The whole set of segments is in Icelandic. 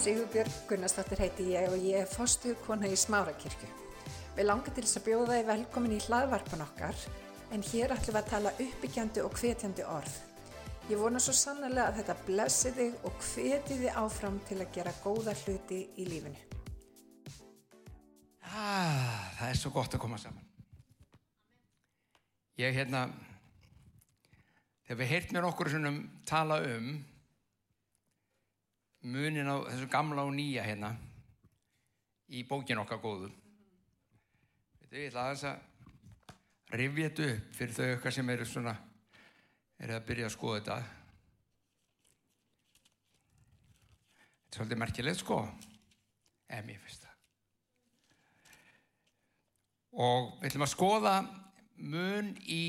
Sigurbjörg Gunnarsdóttir heiti ég og ég er fostu kona í Smárakirkju. Við langar til þess að bjóða þið velkomin í hlaðvarpan okkar en hér ætlum við að tala uppbyggjandi og hvetjandi orð. Ég vona svo sannlega að þetta blessi þig og hveti þið áfram til að gera góða hluti í lífinu. Ah, það er svo gott að koma saman. Ég hérna, þegar við heirt mér okkur svonum tala um munin á þessu gamla og nýja hérna í bókin okkar góðu. Veitu, ég ætla aðeins að rifja þetta upp fyrir þau okkar sem eru svona, eru að byrja að skoða þetta. Þetta er svolítið merkilegt sko, ef mér finnst það. Og við ætlum að skoða mun í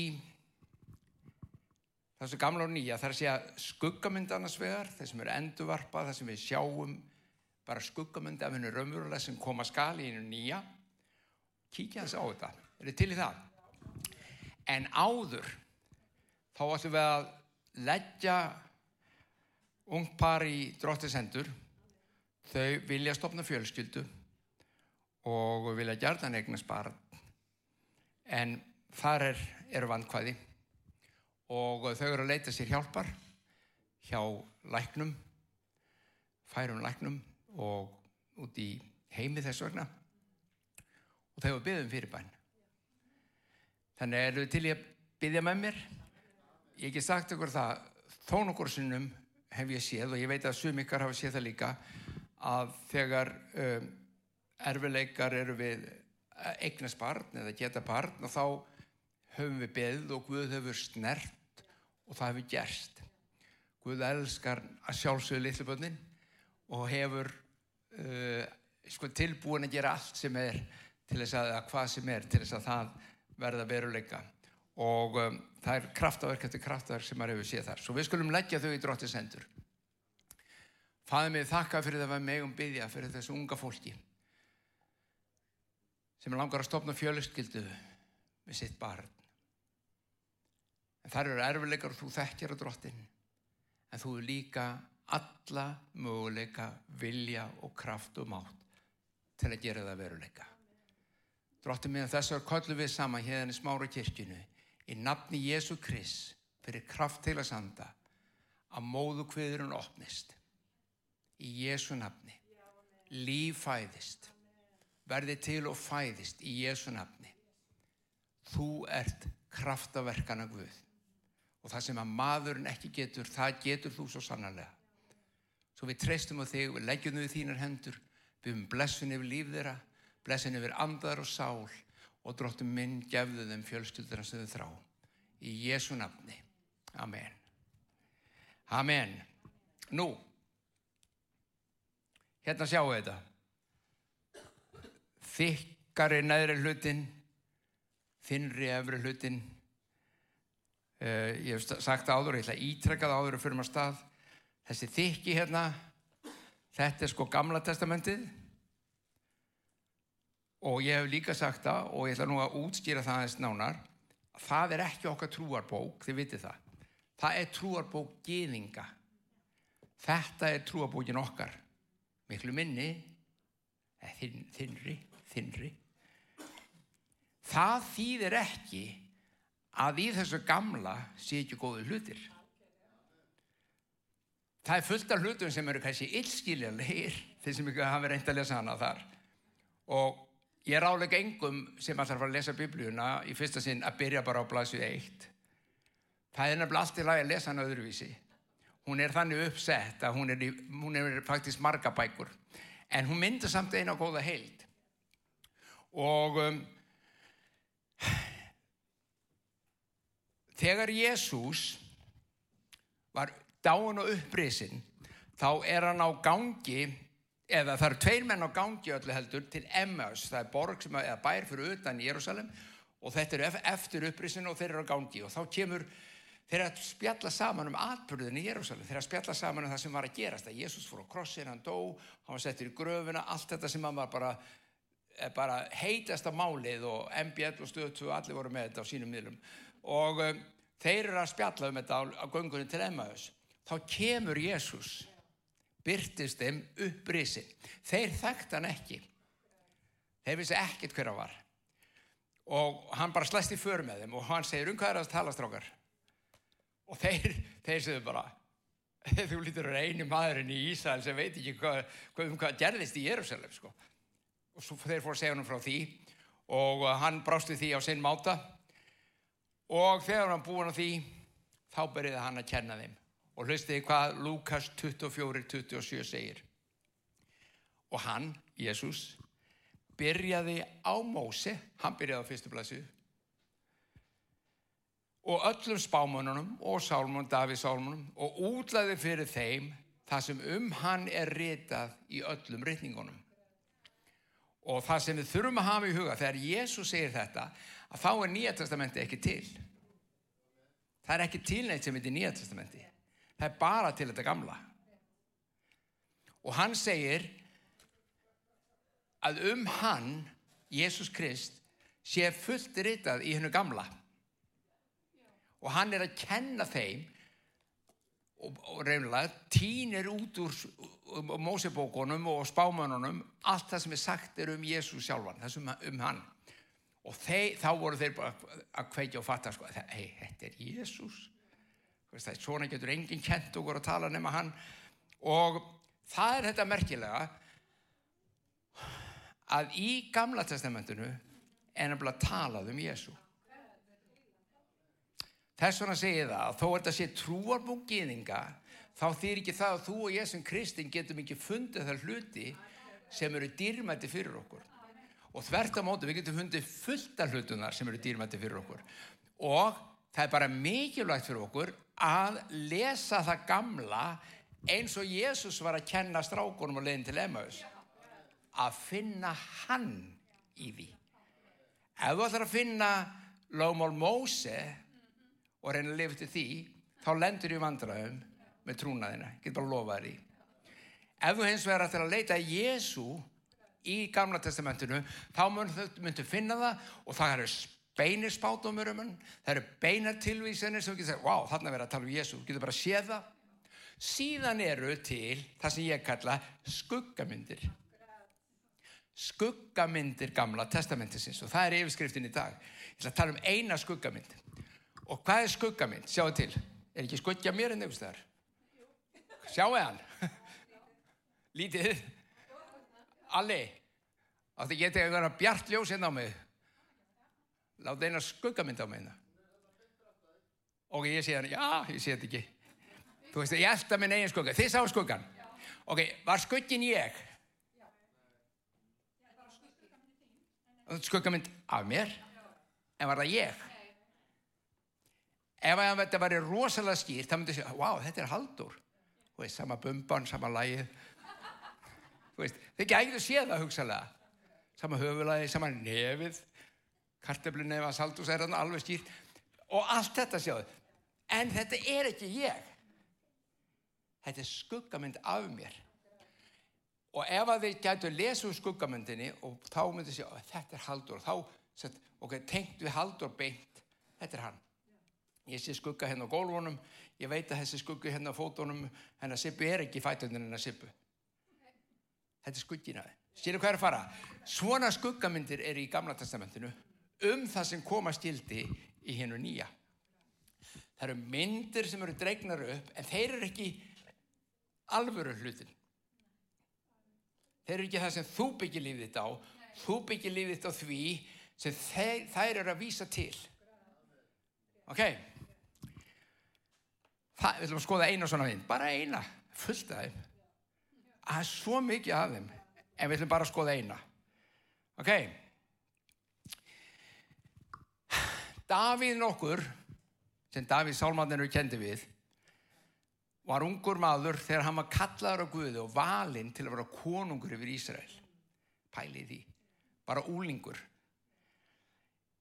þessu gamla og nýja, það er að segja skuggamynd annars vegar, þeir sem eru endurvarpa, það sem við sjáum bara skuggamynd af hennu raunverulega sem koma skali í hennu nýja. Kíkja þess á þetta, er þið til í það? En áður, þá ætlum við að leggja ung par í dróttisendur, þau vilja stopna fjölskyldu og vilja gjarnan eignast barn, en þar er, eru vandkvæði og þau eru að leita sér hjálpar hjá læknum, færum læknum og út í heimi þess vegna og þau eru byggðum fyrir bæn. Þannig eru til ég að byggja með mér. Ég hef ekki sagt ykkur það, þó nokkur sinnum hef ég séð og ég veit að sumikar hafa séð það líka að þegar um, erfileikar eru við eignast barn eða geta barn og þá höfum við beðið og Guð hefur snert og það hefur gerst. Guð elskar að sjálfsögðu litlubönnin og hefur uh, sko, tilbúin að gera allt sem er til þess að, að hvað sem er til þess að það verða veruleika og um, það er kraftaverk eftir kraftaverk sem maður hefur séð þar. Svo við skulum leggja þau í dróttis hendur. Fæðum við þakka fyrir það að megum byggja fyrir þessu unga fólki sem langar að stopna fjöluskyldu með sitt barn. En þar eru erfileikar og þú þekkjar á drottin. En þú líka alla möguleika, vilja og kraft og mátt til að gera það veruleika. Drottin minn þessar kollum við saman hérna í smára kirkjunu í nafni Jésu Krist fyrir kraft til að sanda að móðu kviðurinn opnist. Í Jésu nafni. Líf fæðist. Verði til og fæðist í Jésu nafni. Þú ert kraftaverkana Guð og það sem að maðurinn ekki getur, það getur þú svo sannarlega. Svo við treystum á þig, við leggjum þau í þínar hendur, við höfum blessun yfir líf þeirra, blessun yfir andar og sál og dróttum minn gefðu þeim fjölskyldur sem þau þrá. Í Jésu nafni. Amen. Amen. Nú, hérna sjáu þetta. Þykkari neðri hlutin, þinnri efri hlutin, Uh, ég hef sagt áður, ég ætla að ítrekka það áður og fyrir maður stað. Þessi þykki hérna, þetta er sko gamla testamentið og ég hef líka sagt það og ég ætla nú að útskýra það aðeins nánar. Það er ekki okkar trúarbók, þið vitið það. Það er trúarbók geðinga. Þetta er trúarbókin okkar. Miklu minni, þinn, þinnri, þinnri. Það þýðir ekki að í þessu gamla sé ekki góðu hlutir. Það er fullt af hlutum sem eru kannski illskiljanleir þeir sem ekki hafa reynd að lesa hana þar. Og ég er álega engum sem alltaf fara að lesa biblíuna í fyrsta sinn að byrja bara á blasið eitt. Það er nefnilega allt í lagi að lesa hana öðruvísi. Hún er þannig uppsett að hún er, í, hún er faktisk marga bækur. En hún myndir samt eina góða heild. Og um, þegar Jésús var dáin og upprisin þá er hann á gangi eða það eru tveir menn á gangi öllu heldur til Emmaus, það er borg sem er bær fyrir utan Jérúsalem og þetta er eftir upprisin og þeir eru á gangi. Og þá kemur þeir að spjalla saman um atbyrðin í Jérúsalem þeir að spjalla saman um það sem var að gerast að Jésús fór á krossin, hann dó hann var settur í gröfuna, allt þetta sem hann var bara bara heitasta málið og MBL og stöðtu og allir voru með þetta á sínum miðlum og um, þeir eru að spjalla um þetta á, á göngunni til Emmaus þá kemur Jésús byrtist þeim upprisin. Þeir þekkt hann ekki. Þeir vissi ekkit hver hann var. Og hann bara slæst í för með þeim og hann segir um hvað er að tala strákar. Og þeir, þeir segðu bara, þú lítur að einu maðurinn í Ísæl sem veit ekki hvað, hvað, um hvað gerðist í Jérúsalem sko. Og svo þeir fór að segja hann frá því og hann brást við því á sinn máta og þegar hann búin á því þá byrjiði hann að kenna þeim og hlustiði hvað Lukas 24-27 segir. Og hann, Jésús, byrjaði á Mósi, hann byrjaði á fyrstu blæsu og öllum spámanunum og sálmunum, Davíð sálmunum og útlaði fyrir þeim það sem um hann er ritað í öllum ritningunum. Og það sem við þurfum að hafa í huga þegar Jésús segir þetta að þá er Nýja testamenti ekki til. Það er ekki til neitt sem heitir Nýja testamenti. Það er bara til þetta gamla. Og hann segir að um hann, Jésús Krist, sé fullt ritað í hennu gamla. Og hann er að kenna þeim og, og reynilega týnir út úr um, um Mósebókunum og spámanunum allt það sem er sagt er um Jésús sjálfan, það sem um hann. Og þeir, þá voru þeir bara að kveikja og fatta, sko, hei, þetta er Jésús. Svona getur enginn kent okkur að tala nema hann. Og það er þetta merkilega að í gamla testamentinu er nefnilega talað um Jésu. Þess vegna segir það að þó er þetta sé trúarbúk gýðinga þá þýr ekki það að þú og ég sem kristin getum ekki fundið þar hluti sem eru dýrmætti fyrir okkur. Og þvert á mótu við getum fundið fullt af hlutunar sem eru dýrmætti fyrir okkur. Og það er bara mikilvægt fyrir okkur að lesa það gamla eins og Jésús var að kenna strákunum og leiðin til Emmaus. Að finna hann í því. Ef þú ætlar að finna lögmál Móse og reyna að lifa til því þá lendur ég vandraðum með trúnaðina, ég get bara að lofa þér í ef þú hins vegar ætlar að leita Jésu í gamla testamentinu þá myndu finna það og það eru beinir spátumur um hann það eru beinar tilvísenir sem getur að segja wow, þarna verður að tala um Jésu, getur bara að sé það. Síðan eru til það sem ég kalla skuggamyndir. Skuggamyndir gamla testamentisins og það er yfirskriftin í dag. Ég ætla að tala um eina skuggamynd og hvað er skuggamynd, sjáu til. Er ekki skuggja mér en einhvers þar sjáu hann? Lítið alli átti ég getið einhverja bjart ljós inn á mig. Láta eina skuggamynd á mig og ég sé hann, já, ég sé þetta ekki. Þú veist, ég elda minn eigin skugga. Þið sá skuggan ok, var skuggin ég? Skuggamynd af mér? En var það ég? Ef þetta var rosalega skýrt þá myndi ég segja, wow, þetta er haldur þú veist, sama bumban, sama lægið veist, þið gætu sé það hugsalega sama höfulægi, sama nefið karteflu nefa, saldus er þarna alveg skýrt. Og allt þetta sjáðu. En þetta er ekki ég. Þetta er skuggamynd af mér. Og ef að þið gætu að lesa úr skuggamyndinni og þá myndu segja, þetta er Haldur þá, set, ok, tengt við Haldur beint. Þetta er hann. Ég sé skugga hérna á gólfunum. Ég veit að þessi skugga hérna á fótunum hennar Sippu er ekki fætundin hennar Sippu þetta er skugginaði séru hvað er að fara? Svona skuggamyndir er í gamla testamentinu um það sem koma stildi í hennu nýja. Það eru myndir sem eru dregnar upp en þeir eru ekki alvöru hlutin þeir eru ekki það sem þú byggir lífið þitt á. Þú byggir lífið þitt á því sem þeir, þær eru að vísa til. Ok. Það, við ætlum að skoða eina svona mynd. Bara eina, fullt af þeim það er svo mikið af þeim. En við ætlum bara að skoða eina. Ok. Davíð nokkur sem Davíð Sálmannir kendi við var ungur maður þegar hann var kallaður á Guði og valinn til að vera konungur yfir Ísrael. Pælið því, bara úlingur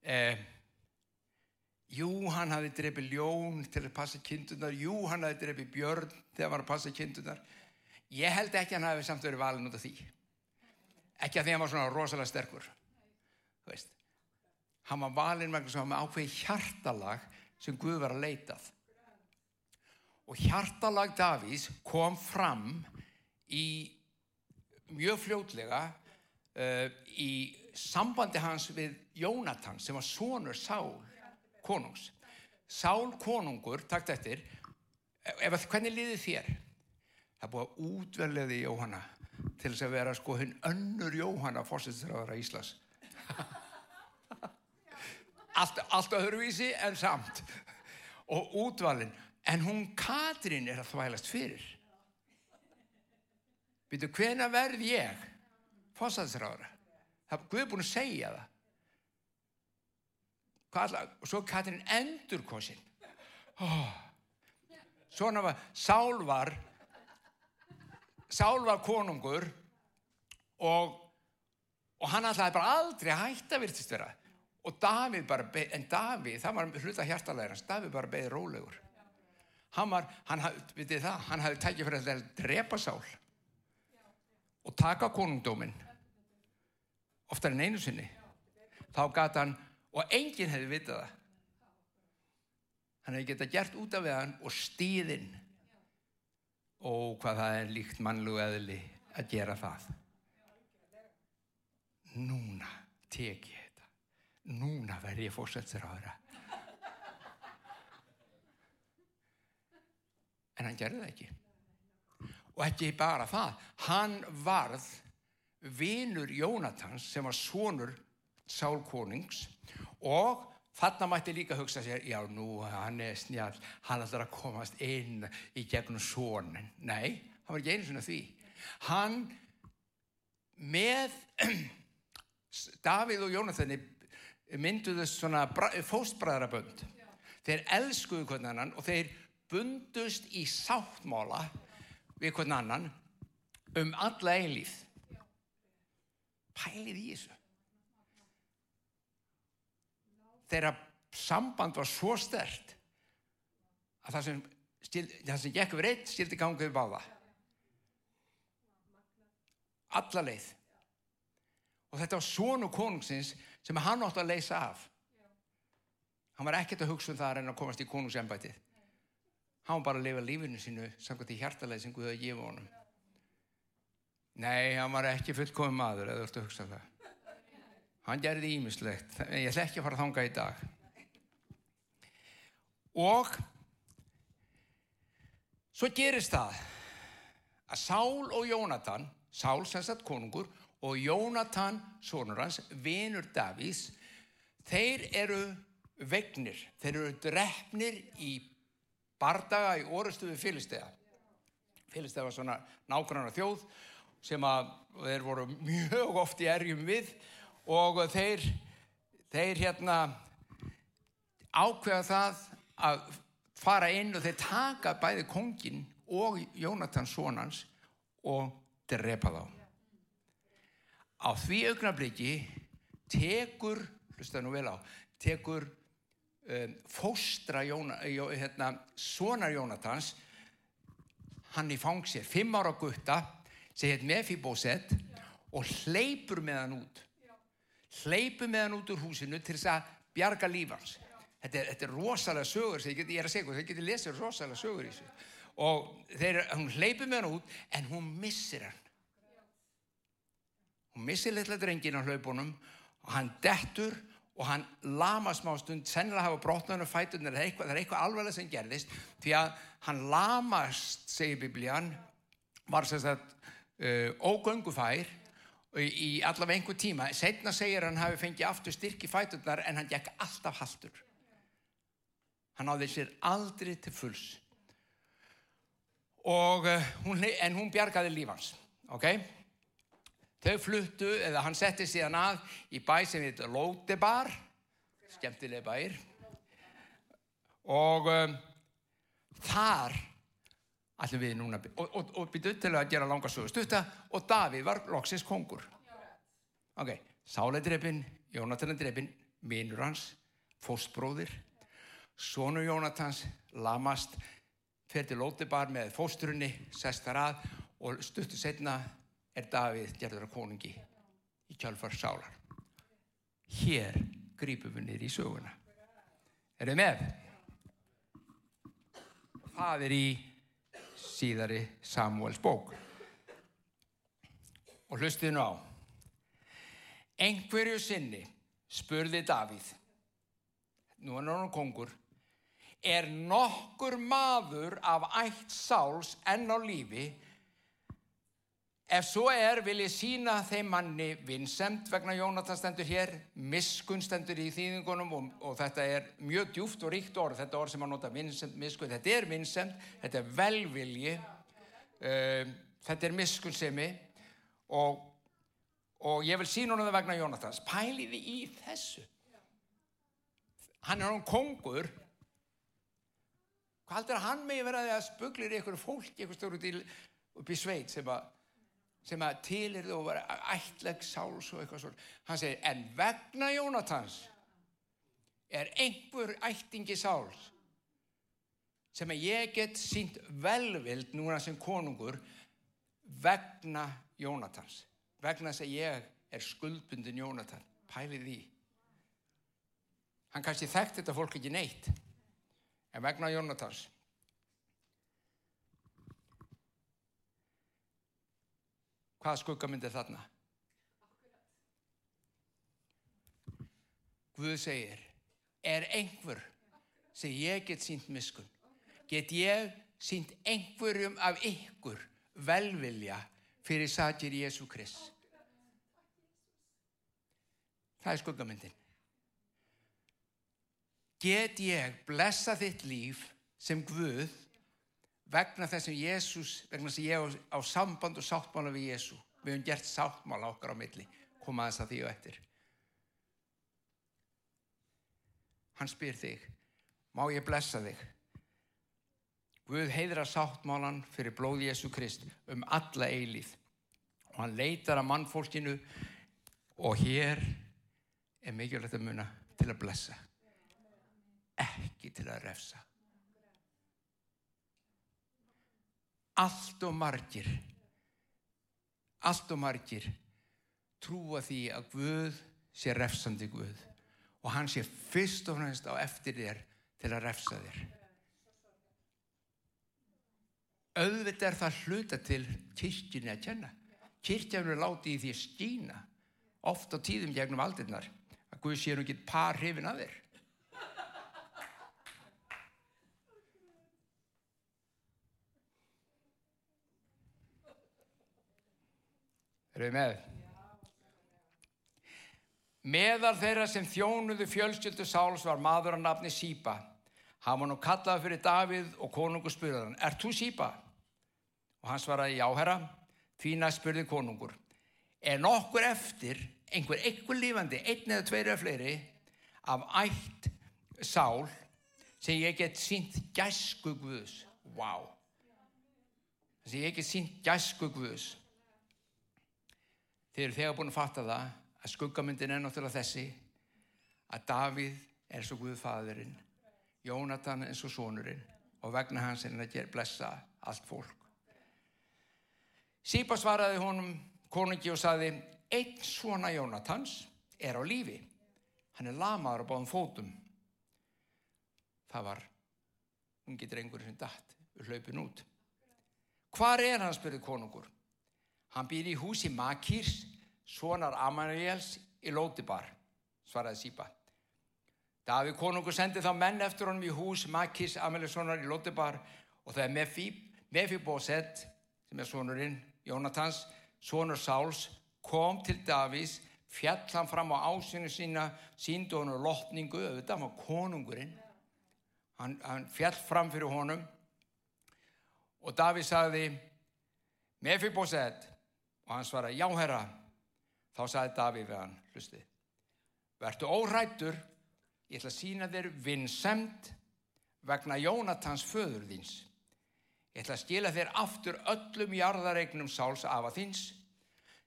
eh, jú hann hafi drefið ljón til að passa kindunar, jú hann hafi drefið björn til að vera að passa kindunar ég held ekki hann hafi samt verið valinn út af því ekki að því hann var svona rosalega sterkur þú veist hann var valinn vegna sem hann með ákveði hjartalag sem Guð var að leitað og hjartalag Davís kom fram í mjög fljótlega uh, í sambandi hans við Jónatan sem var sonur Sál konungs. Sál konungur, takt eftir, ef að hvernig liðið þér? Það er búið að útverleði Jóhanna til þess að vera sko hinn önnur Jóhanna fórsettisraðara Íslas. allt, allt öðruvísi en samt. Og útvalin. En hún Katrín er að þvælast fyrir. Býtu, hvena verð ég fórsettisraðara? Það er Guð búin að segja það. Alla, og svo Katrín endur kosin. Oh. Svona var, Sál var Sál var konungur og, og hann ætlaði bara aldrei hætta virtist vera og Davíð bara, beð, en Davíð, það var hluta hjartalegurans, Davíð bara beði rólegur. Hann var, hann, vitið það, hann hafði tækið fyrir að drepa Sál og taka konungdóminn oftar en einu sinni. Þá gata hann, og enginn hefði vitað það. Hann hefði getað gert út af við hann og stíðinn og hvað það er líkt mannlu eðli að gera það. Núna tek ég þetta. Núna verð ég fórsættir á þeirra. En hann gerði það ekki. Og ekki bara það. Hann varð vinur Jónatans sem var sonur Sálkonings og Þarna mætti líka hugsa sér, já nú, hann er snjall, hann ætlar að komast inn í gegnum sónin. Nei, hann var ekki einu svona því. Hann með Davíð og Jónathani mynduðu svona fóstbræðrabönd. Þeir elskuðu hvern annan og þeir bundust í sáttmála við hvern annan um alla einlýð. Pælið í þessu. Þeirra samband var svo stert að það sem, stil, það sem gekk við reitt stildi gangið við báða. Alla leið. Og þetta var svonu konungsins sem hann átti að leysa af. Hann var ekkert að hugsa um það að reyna að komast í konungsembætið. Hann var bara að lifa lífinu sínu samkvæmt í hjartaleið sem Guði að gefa honum. Nei, hann var ekki fullkomið maður eða þú ert að hugsa það Hann gerði ímislegt, en ég ætla ekki að fara að þanga í dag. Og svo gerist það að Sál og Jónatan, Sál sagt konungur og Jónatan, sonur hans, vinur Davís, þeir eru vegnir, þeir eru drefnir í bardaga í orustuðu fylgstega. Fylgstega var svona nákvæmna þjóð sem að þeir voru mjög oft í erjum við og þeir, þeir hérna ákveða það að fara inn og þeir taka bæði kongin og Jónatan sonans og drepa þá. Á því augnabliki tekur, hlusta nú vel á, tekur um, fóstra Jóna, hérna, sonar Jónatans hann í fang sér, fimm ára gutta sem heit Mefibosett og hleypur með hann út hleypu með hann út úr húsinu til þess að bjarga lífans. Þetta er, þetta er rosalega sögur, ég, get, ég er að segja, þeir getur lesið rosalega sögur í þessu. Og þeir, hún hleypu með hann út, en hún missir hann. Hún missir litla drengin á hlaupunum og hann dettur og hann lama smá stund, sennilega hafa brotnaðinu fætunar, það er eitthvað, eitthvað alveg sem gerðist, því að hann lamast, segir biblían, var sérstaklega uh, ógöngufær í allavega einhver tíma. Setna segir hann hafi fengið aftur styrki fæturnar en hann gekk alltaf haldur hann áði sér aldrei til fulls. Og uh, hún, en hún bjargaði lífans ok? Þau fluttu, eða hann setti síðan að í bæ sem heit Lótebar skemmtilega bæir og um, þar allir við núna og, og, og byrjuð til að gera langa sögu stutta og Davíð var loksins kongur. Ok, Sále dreipin Jónatan dreipin, mínur hans fóstbróðir sonu Jónatans, lamast fer til Lótibar með fóstrunni sestar að og stuttu setna er Davíð gerður að konungi í kjálfar sálar. Hér grípum við niður í söguna. Er þið með? það er í síðari Samuels bók. Og hlustið nú á. Einhverju sinni spurði Davíð, nú er hann kongur, er nokkur maður af ætt sáls enn á lífi Ef svo er vil ég sína þeim manni vinsemt vegna Jónatan stendur hér, miskun stendur í þýðingunum og, og þetta er mjög djúft og ríkt orð, þetta orð sem að nota vinsemt, miskun, þetta er vinsemt, þetta er velvilji, uh, þetta er miskunnsemi og, og ég vil sína honum það vegna Jónatans. Pæliði í þessu. Hann er hann kongur, hvað heldur að hann megi verið að spuglir ykkur fólk, ykkur stóru upp í sveit sem að sem að til þú að vera ætleg sáls og eitthvað svona. Hann segir, en vegna Jónatans er einhver ættingi sáls sem að ég get sínt velvild núna sem konungur vegna Jónatans. Vegna þess að ég er skuldbundin Jónatan. Pælið því. Hann kannski þekkt þetta fólk ekki neitt. En vegna Jónatans. Hvaða skuggamynd er þarna? Guð segir, er einhver sem ég get sínt miskun? Get ég sínt einhverjum af ykkur velvilja fyrir satir Jésu Krist? Það er skuggamyndin. Get ég blessa þitt líf sem Guð vegna þess að Jésús, vegna þess að ég á, á samband og sáttmála við Jésú, við höfum gert sáttmála okkar á milli, koma þess að því og eftir. Hann spyr þig, má ég blessa þig? Guð heiðra sáttmálan fyrir blóð Jésú Krist um alla eilíð og hann leitar að mannfólkinu og hér er mikilvægt að muna til að blessa, ekki til að refsa. Allt og margir allt og margir trúa því að Guð sé refsandi Guð og hann sé fyrst og fremst á eftir þér til að refsa þér. Auðvitað er það hluta til kyrkjunni að kenna. Kyrkjafnur er látið í því að skýna oft á tíðum gegnum aldinnar að Guð sé nú ekki par hrifin að þér Eru þið með? Meðal þeirra sem þjónuðu fjölskyldu Sáls var maður að nafni Sýpa. Hann var nú kallað fyrir Davíð og konungur spurði hann, er þú Sýpa? Og hann svaraði, já herra, því næst spurði konungur. Er nokkur eftir, einhver einhver lífandi, einn eða tveir eða fleiri, af ætt Sál sem ég get sínt gæsku Guðs. Vá. Wow. Sem ég get sínt gæsku Guðs. Þeir eru þegar búin að fatta það að skuggamyndin er náttúrulega þessi að Davíð er svo Guðfadurinn, Jónatan er svo sonurinn og vegna hans er hann að gera blessa allt fólk. Sýpa svaraði honum konungi og saði einn svona Jónatans er á lífi. Hann er lamaður á báðum fótum. Það var ungi drengur sem dætt við hlaupin út. Hvar er hann, spurði konungur. Hann býr í húsi Makirs, sonar Amanuels í Lótibar, svaraði Sýpa. Davíð konungur sendi þá menn eftir honum í hús Makirs Amanuelssonar í Lótibar og það er Mefibosett, sem er sonurinn Jónatans, sonur Sáls, kom til Davís, fjall hann fram á ásinu sína, síndu honum lotningu, auðvitað, var konungurinn. Hann, hann fjall fram fyrir honum og Davís sagði, Mefibosett, og hann svaraði, já herra, þá sagði Davíð við hann, hlusti, verðtu órættur, ég ætla að sína þér vinnsemt vegna Jónatans föður þíns. Ég ætla að skila þér aftur öllum jarðaregnum sáls afa þíns,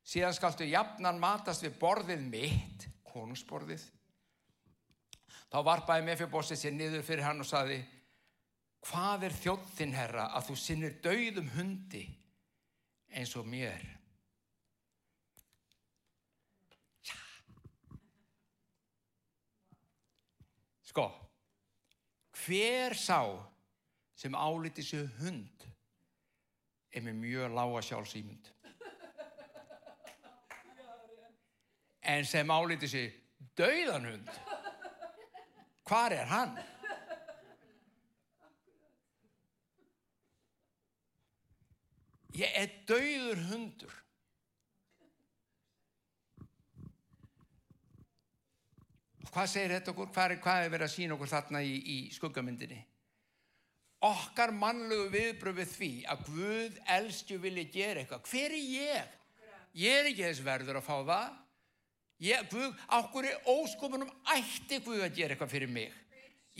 síðan skaltu jafnan matast við borðið mitt, konungsborðið. Þá varpaði Mefibossi sér niður fyrir hann og saði, hvað er þjóttinn herra að þú sinnir dauðum hundi eins og mér? Sko, hver sá sem áliti sig hund er með mjög lága sjálfsýmynd. en sem álítið sér dauðan hund. Hvar er hann? Ég er dauður hundur. Hvað segir þetta okkur? Hvað er, hvað er verið að sína okkur þarna í, í skuggamyndinni? Okkar mannlegu viðbröð við því að Guð elskju vilja gera eitthvað. Hver er ég? Ég er ekki þess verður að fá það. Ég, Guð, okkur er óskopunum ætti Guð að gera eitthvað fyrir mig.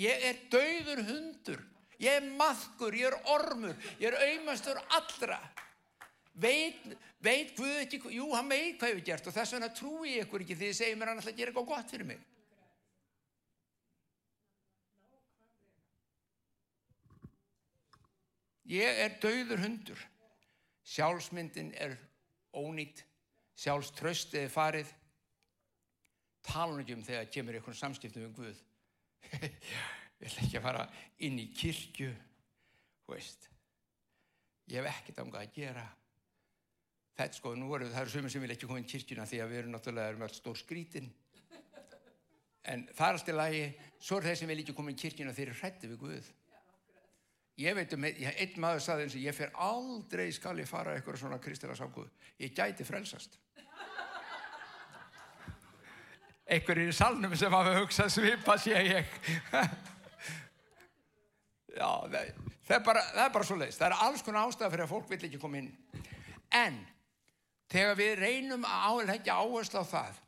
Ég er dauður hundur. Ég er maðkur, ég er ormur, ég er auðmastur allra. Veit, veit Guð ekki, jú, hann veit hvað ég hef gert og þess vegna trúi ég ykkur ekki því þið segir mér hann alltaf að gera eitthvað gott fyrir mig. Ég er dauður hundur. Sjálfsmyndin er ónýtt, sjálfströstið er farið. Tala ekki um þegar kemur einhvern samskiptum um Guð. Ég ætla ekki að fara inn í kirkju, veist. Ég hef ekkert ámgað að gera. Þetta sko, nú eru það sumir sem vil ekki koma inn kirkjuna því að við erum náttúrulega með allt stór skrítin. En það er alltaf lagi, svo er þeir sem vil ekki koma inn kirkjuna þeir eru hrætti við Guð. Ég veit um, einn maður saði eins og ég fer aldrei skal ég fara eitthvað svona kristila samgóð. Ég gæti frelsast. Einhverjir í salnum sem hafa hugsað svipa sé ég. Já, það, það, er bara, er bara svo leiðist. Það er alls konar ástæða fyrir að fólk vil ekki koma inn. En þegar við reynum að áleggja áherslu á það, er,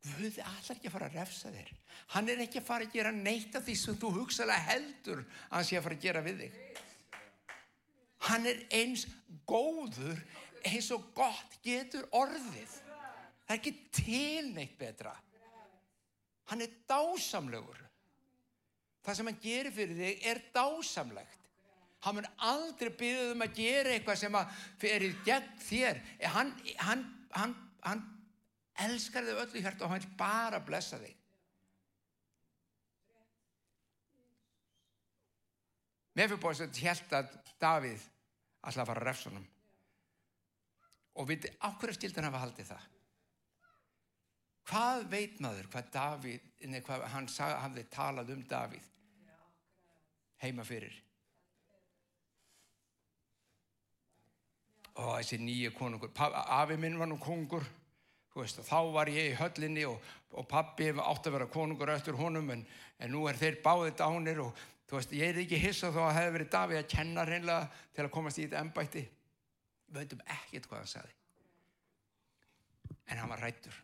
Guð allar ekki að fara að refsa þér. Hann er ekki að fara að gera neitt af því sem þú hugsalega heldur að hann sé að fara að gera við þig. Hann er eins góður eins og gott getur orðið. Það er ekki til neitt betra. Hann er dásamlegur. Það sem hann gerir fyrir þig er dásamlegt. Hann mun aldrei byggja um að gera eitthvað sem að fyrir gegn þér. Hann, hann, hann, hann elskar þig öllu hjart og hann vil bara blessa þig. Mefiboset held að Davíð alltaf var að refsunum og viti, áhverju skildan hafa haldið það? Hvað veit maður hvað Davíð, nei, hvað hann sag, hafði talað um Davíð heima fyrir? Og þessi nýju konungur, afi minn var nú konungur Veist, þá var ég í höllinni og, og pabbi átti að vera konungur eftir honum en, en nú er þeir báðið dánir og veist, ég er ekki hissað þó að það hefði verið Davíð að kenna reynlega til að komast í þetta ennbætti við veitum ekkert hvað hann sagði. En hann var rættur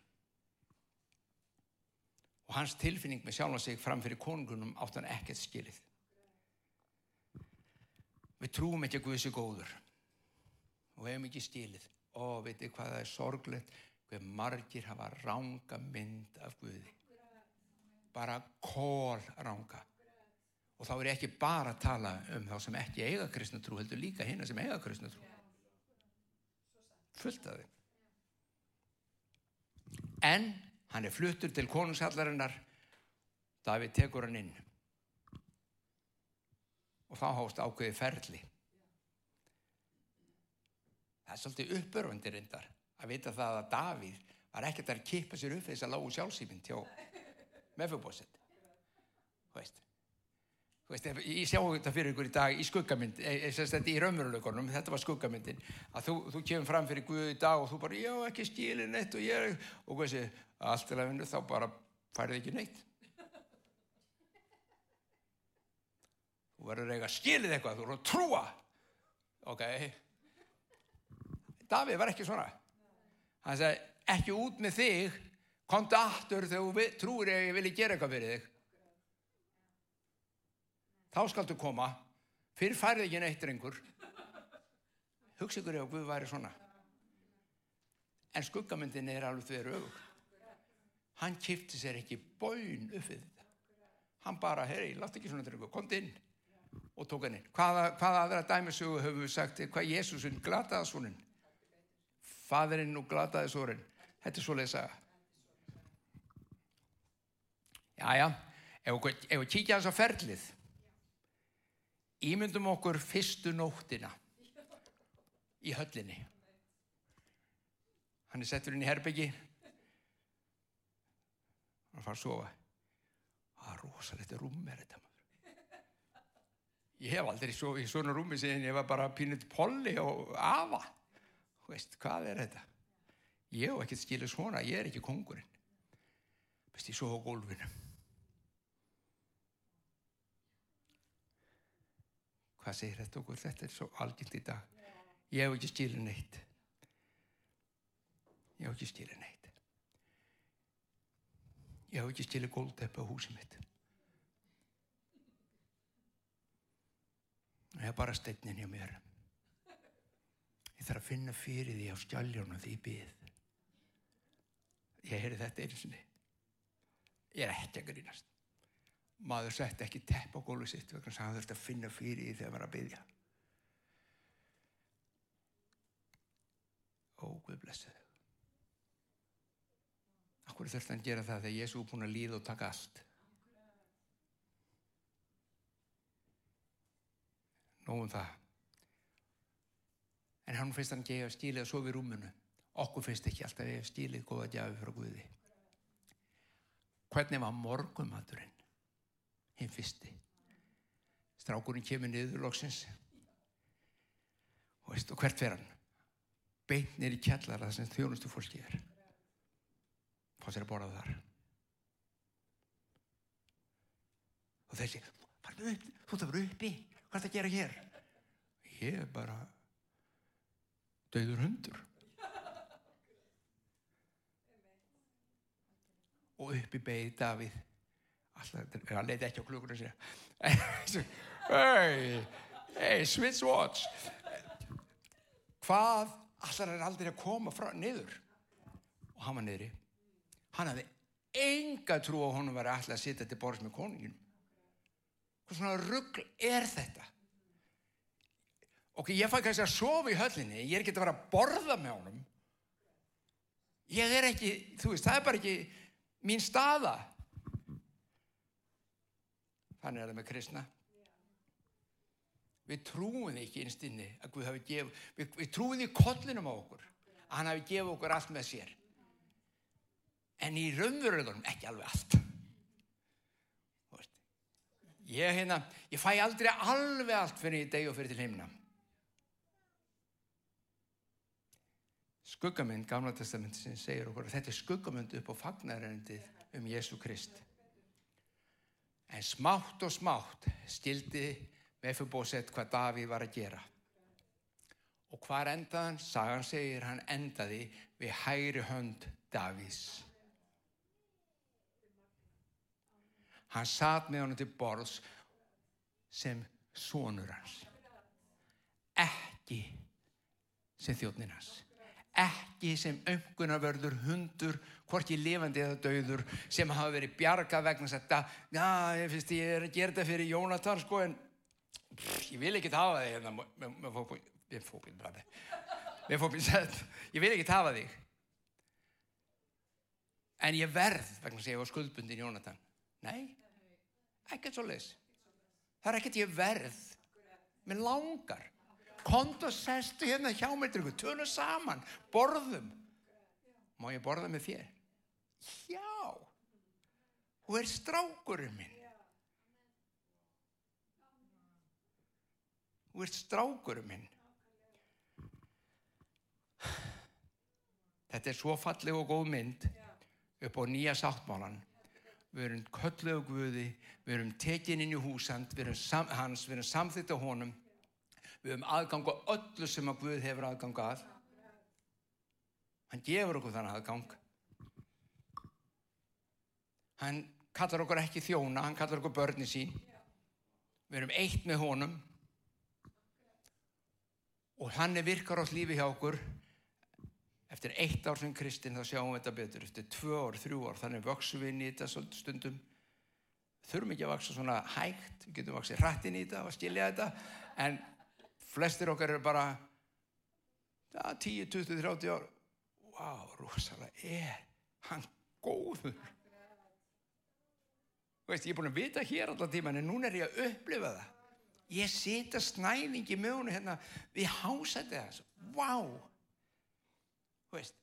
og hans tilfinning með sjálf og sig fram fyrir konungunum átt hann ekkert skilið. Við trúum ekki að Guðs er góður. Og hefum ekki skilið. Og veitir hvað það er sorglegt hver margir hafa ranga mynd af Guði. Bara kól ranga. Og þá er ekki bara að tala um þá sem ekki eiga kristnatrú heldur líka hinn sem eiga kristnatrú. Fullt af þið en hann er fluttur til konungshallarinnar. Davíð tekur hann inn. Og þá hást ákveði ferli. Það er svolítið uppörfundir reyndar að vita það að Davíð var ekkert að kippa sér upp þess að lágu sjálfsýminn til meðfjörbósett þú veist Þú veist, ég sjá þetta fyrir ykkur í dag í skuggamynd, þetta í raunveruleikonum, þetta var skuggamyndin, að þú, þú kemur fram fyrir Guði í dag og þú bara, já, ekki stílið neitt og ég og sé, allt er að vinna, þá bara færði ekki neitt. Þú verður eiga stílið eitthvað, þú verður að trúa. Ok, Davíð var ekki svona. Hann sagði, ekki út með þig, komdu aftur þegar þú trúir að ég vilji gera eitthvað fyrir þig. Þá skaldu koma. Fyrir færið ekki neitt rengur hugsa ykkur ef Guð væri svona. En skuggamyndin er alveg því raug hann kipti sér ekki bóin uppið þetta. Hann bara, heyri, látt ekki svona rengur kom inn. Og tók hann inn. Hvaða, hvaða aðra dæmisögu höfum við sagt hvað Jésúsinn glataði svonin fadurinn og glataði svorin þetta er svoleið að sagja jájá ef við kíkja hans á ferlið. Ímyndum okkur fyrstu nóttina í höllinni. hann er settur inn í herbyggi hann fara að sofa. Það er rosalegt rúm er þetta maður. Ég hef aldrei svo, í svona rúmi síðan ég var bara pínut polli og afa veist, hvað er þetta? Ég hef ekkert skilið svona, ég er ekki kongurinn Vist, ég svo á gólfinu hvað segir þetta okkur? Þetta er svo algjört í dag. Ég hef ekki skilið neitt. Ég hef ekki skilið neitt. Ég hef ekki skilið góldeppi á húsið mitt. Ég hef bara steinnin hjá mér ég þarf að finna fyrir því á skjáljónu því ég byð ég heyri þetta einu sinni. Ég er ekki að grínast. Maður sett ekki tepp á gólu sitt vegna sem hann þurfti að finna fyrir því þegar maður að byggja ó, Guð blessu þau. Akkur þurfti hann að gera það þegar Jésu er búin að líða og taka allt? Nóum það en hann finnst hann gefa stílið að sofa í rúmunu okkur finnst ekki alltaf að gefa stílið góða gjafi frá Guði. Hvernig var morgumaturinn hinn fyrsti. Strákurinn kemur niður loksins. Og, veist, og hvert fer hann? Beint nýri kjallara sem þjónustu fólki er. Fá sér að borða þar. Og þessi þú ert að vera uppi. Hvað er það að gera hér? Ég er bara döður hundur. Og uppi beigð Davíð. Alltaf, hann leiti ekki á klukkunum sér hei hei, switch watch. Hvað alltaf er aldrei að koma frá niður? Og hann var niðri. Hann hafði enga trú á honum var alltaf að sitja til borðs með konungin hvað svona ruggl er þetta ok, ég fæ kannski að sofa í höllinni ég er ekki að vera að borða með honum. Ég er ekki þú veist, það er bara ekki mín staða. Þannig er það með kristna. Við trúum ekki einstinni að Guð hafi gefið við, við trúum því kollinum á okkur að hann hafi gefið okkur allt með sér. En í raunverulegunum ekki alveg allt. Ég hérna ég fæ aldrei alveg allt fyrir í deg og fyrir til heimna skuggamynd gamla testament sem segir okkur þetta er skuggamynd upp á fagnarendið um Jésu Krist. En smátt og smátt stildi Mefibósett hvað Davíð var að gera. Og hvar endaðan? Sagan segir hann endaði við hægri hönd Davíðs. Hann satt með honum til borðs sem sonur hans ekki sem þjóttnin hans ekki sem öngunarverður hundur hvorki lifandi eða dauður sem hafa verið bjarga vegna þetta já, ég finnst ég er að gera þetta fyrir Jónatan sko en pff, ég vil ekki hafa þig hérna með fókbíl með fókbíl sett ég vil ekki hafa þig. En ég verð vegna að ég var skuldbundin Jónatan. Nei, ekkert svo leis það er ekkert ég verð. Mér langar kont og sestu hérna hjá mér tölum saman, borðum. Má ég borða með þér? Já. Þú er strákurinn minn. Þú er strákurinn minn. Þetta er svo falleg og góð mynd upp á nýja sáttmálan við erum kölluðu Guði við erum tekin inn í húsand við erum sam, hans, við erum samþitt á honum við erum aðgang á öllu sem að Guð hefur aðgang að. Hann gefur okkur þannig aðgang. Hann kallar okkur ekki þjóna hann kallar okkur börni sín. Við erum eitt með honum. Og hann er virkar átt lífi hjá okkur. Eftir eitt ár sem kristinn þá sjáum við þetta betur. Eftir tvö ár, þrjú ár, þannig vöksum við inn í þetta stundum. Þurfum ekki að vaksa svona hægt. Við getum vaksið hrættin í þetta og skilja þetta. En flestir okkar eru bara ja, 10, 20, 30 ár. Wow, rosalega er hann góður? Veist, ég er búin að vita hér alltaf tíman en núna er ég að upplifa það. Ég sita snæðingi með hún hérna við hásætti þess wow veist,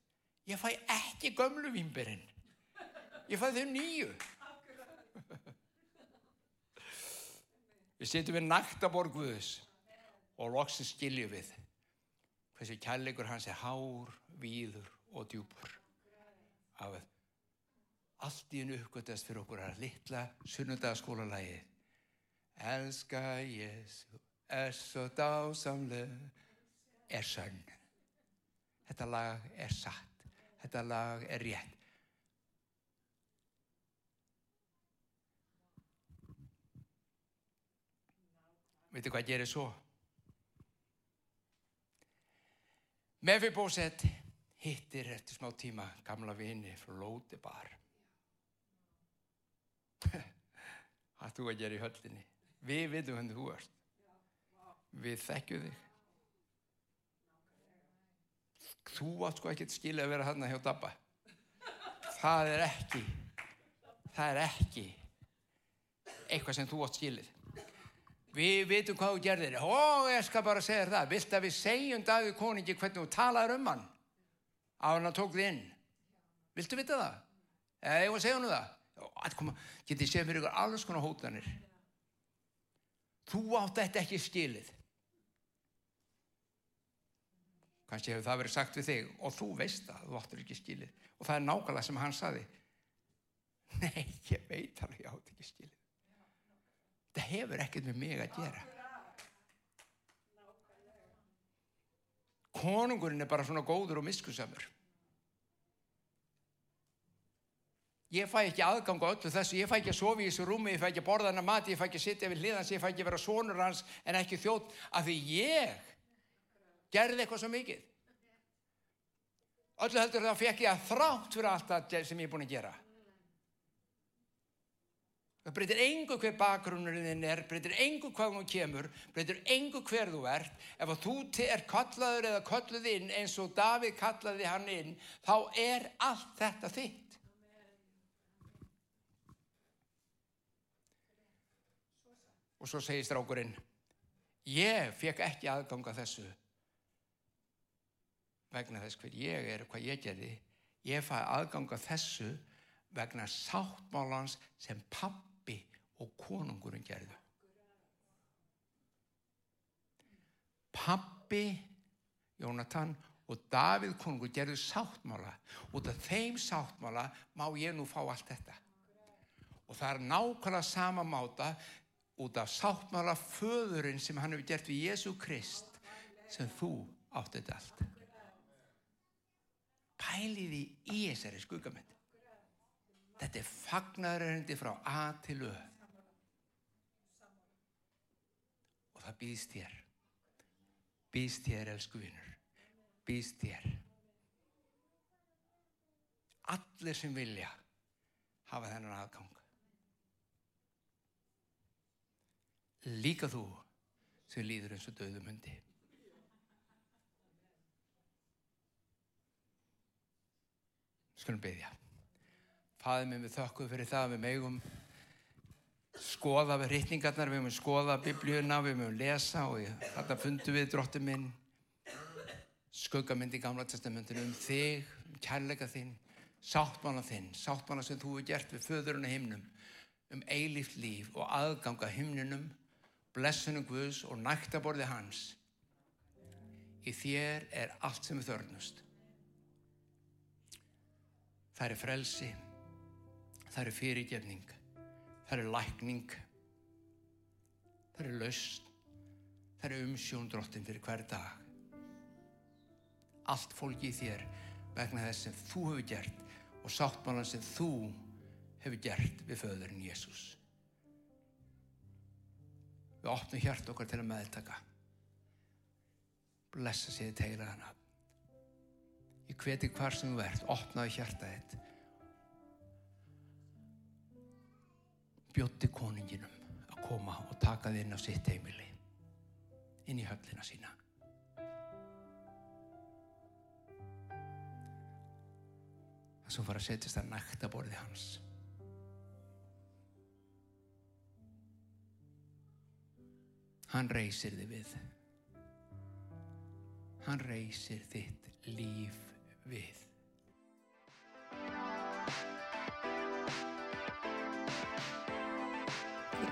Ég fæ ekki gömlu vínberinn. Ég fæ þau nýju. Við setjum við naktaborg Guðus og loksins skiljum við hversu kærleikur hans er hár, víður og djúpur. Af allt í hennu uppgötast fyrir okkur að litla sunnundagaskólalagi. Elska Jésu, er svo dásamlega, er sönn. Þetta lag er satt. Þetta lag er rétt. Veitu hvað gerir svo? Mefibósett hittir eftir smá tíma gamla vini frá Lótibar. Hvað þú að gera í höllinni? Við veitum hvernig þú ert. Við þekkjum þig. Þú átt sko ekki skilja að vera hann hjá Dabba. Það er ekki, það er ekki eitthvað sem þú átt skilið. Við veitum hvað þú gerðir. Ó, ég skal bara segja það. Vilt að við segjum Davíð koningi hvernig þú talaður um hann á hann að tók þið inn. Viltu vita það? Eða ég var að segja hann það. Koma, getið séð fyrir ykkur alls konar hótanir. Þú átt þetta ekki skilið. Kanski hefur það verið sagt við þig og þú veist það, þú áttur ekki skilið. Og það er nákvæmlega sem hann saði. Nei, ég veit alveg, ég átt ekki skilið. Það hefur ekkert með mig að gera. Konungurinn er bara svona góður og miskusamur. Ég fæ ekki aðgang á öllu þessu, ég fæ ekki að sofa í þessu rúmi, ég fæ ekki að borða hann að mati, ég fæ ekki að sitja við hliðans, ég fæ ekki að vera sonur hans en ekki þjótt af því ég gerði eitthvað svo mikið. Öllu heldur þá fekk ég að þrátt fyrir allt það sem ég er búin að gera. Það breytir engu hver bakgrunnurinn er, breytir engu hvað þú kemur, breytir engu hver þú ert. Ef þú er kallaður eða kalluð inn eins og Davíð kallaði hann inn, þá er allt þetta þitt. Og svo segir strákurinn, ég fekk ekki aðganga þessu vegna þess hver ég er og hvað ég gerði. Ég fæ aðganga þessu vegna sáttmálans sem pappi og konungurinn gerðu. Pappi, Jónatan og Davíð konungur gerðu sáttmála. Út af þeim sáttmála má ég nú fá allt þetta. Og það er nákvæmlega sama máta út af sáttmála föðurinn sem hann hefur gert við Jésu Krist sem þú átt þetta allt. Pæliði í þessari skuggamönd. Þetta er fagnaröndi frá A til Ö. Og það býðst þér. Býðst þér, elsku vinnur. Býðst þér. Allir sem vilja hafa þennan aðgang. Líka þú sem líður eins og döðum hundi. Skulum byggja. Fæðið mér við þökkuð fyrir það við megum skoða við rittningarnar, við mögum skoða biblíuna, við mögum lesa og þetta fundu við dróttu minn. Skuggamynd í gamla testamentinu um þig, um kærleika þinn sáttmála þinn, sáttmála sem þú hefur gert við föðurinn og himnum um eilíft líf og aðganga himninum blessunum Guðs og næktaborði hans. Í þér er allt sem við þörnust það er frelsi það er fyrirgefning það er lækning. Það er laust það er umsjón drottin fyrir hver dag. Allt fólki í þér vegna þess sem þú hefur gert og sáttmálan sem þú hefur gert við föðurinn Jésús við opnum hjart okkar til að meðtaka. Blessa sér teila hana. Ég hveti hvar sem þú ert. Opnaðu hjarta þitt bjótti koninginum að koma og taka þið inn á sitt heimili inn í höllina sína. Það sem fara að setjast að nækta borði hans. Hann reysir þið við. Hann reysir þitt líf við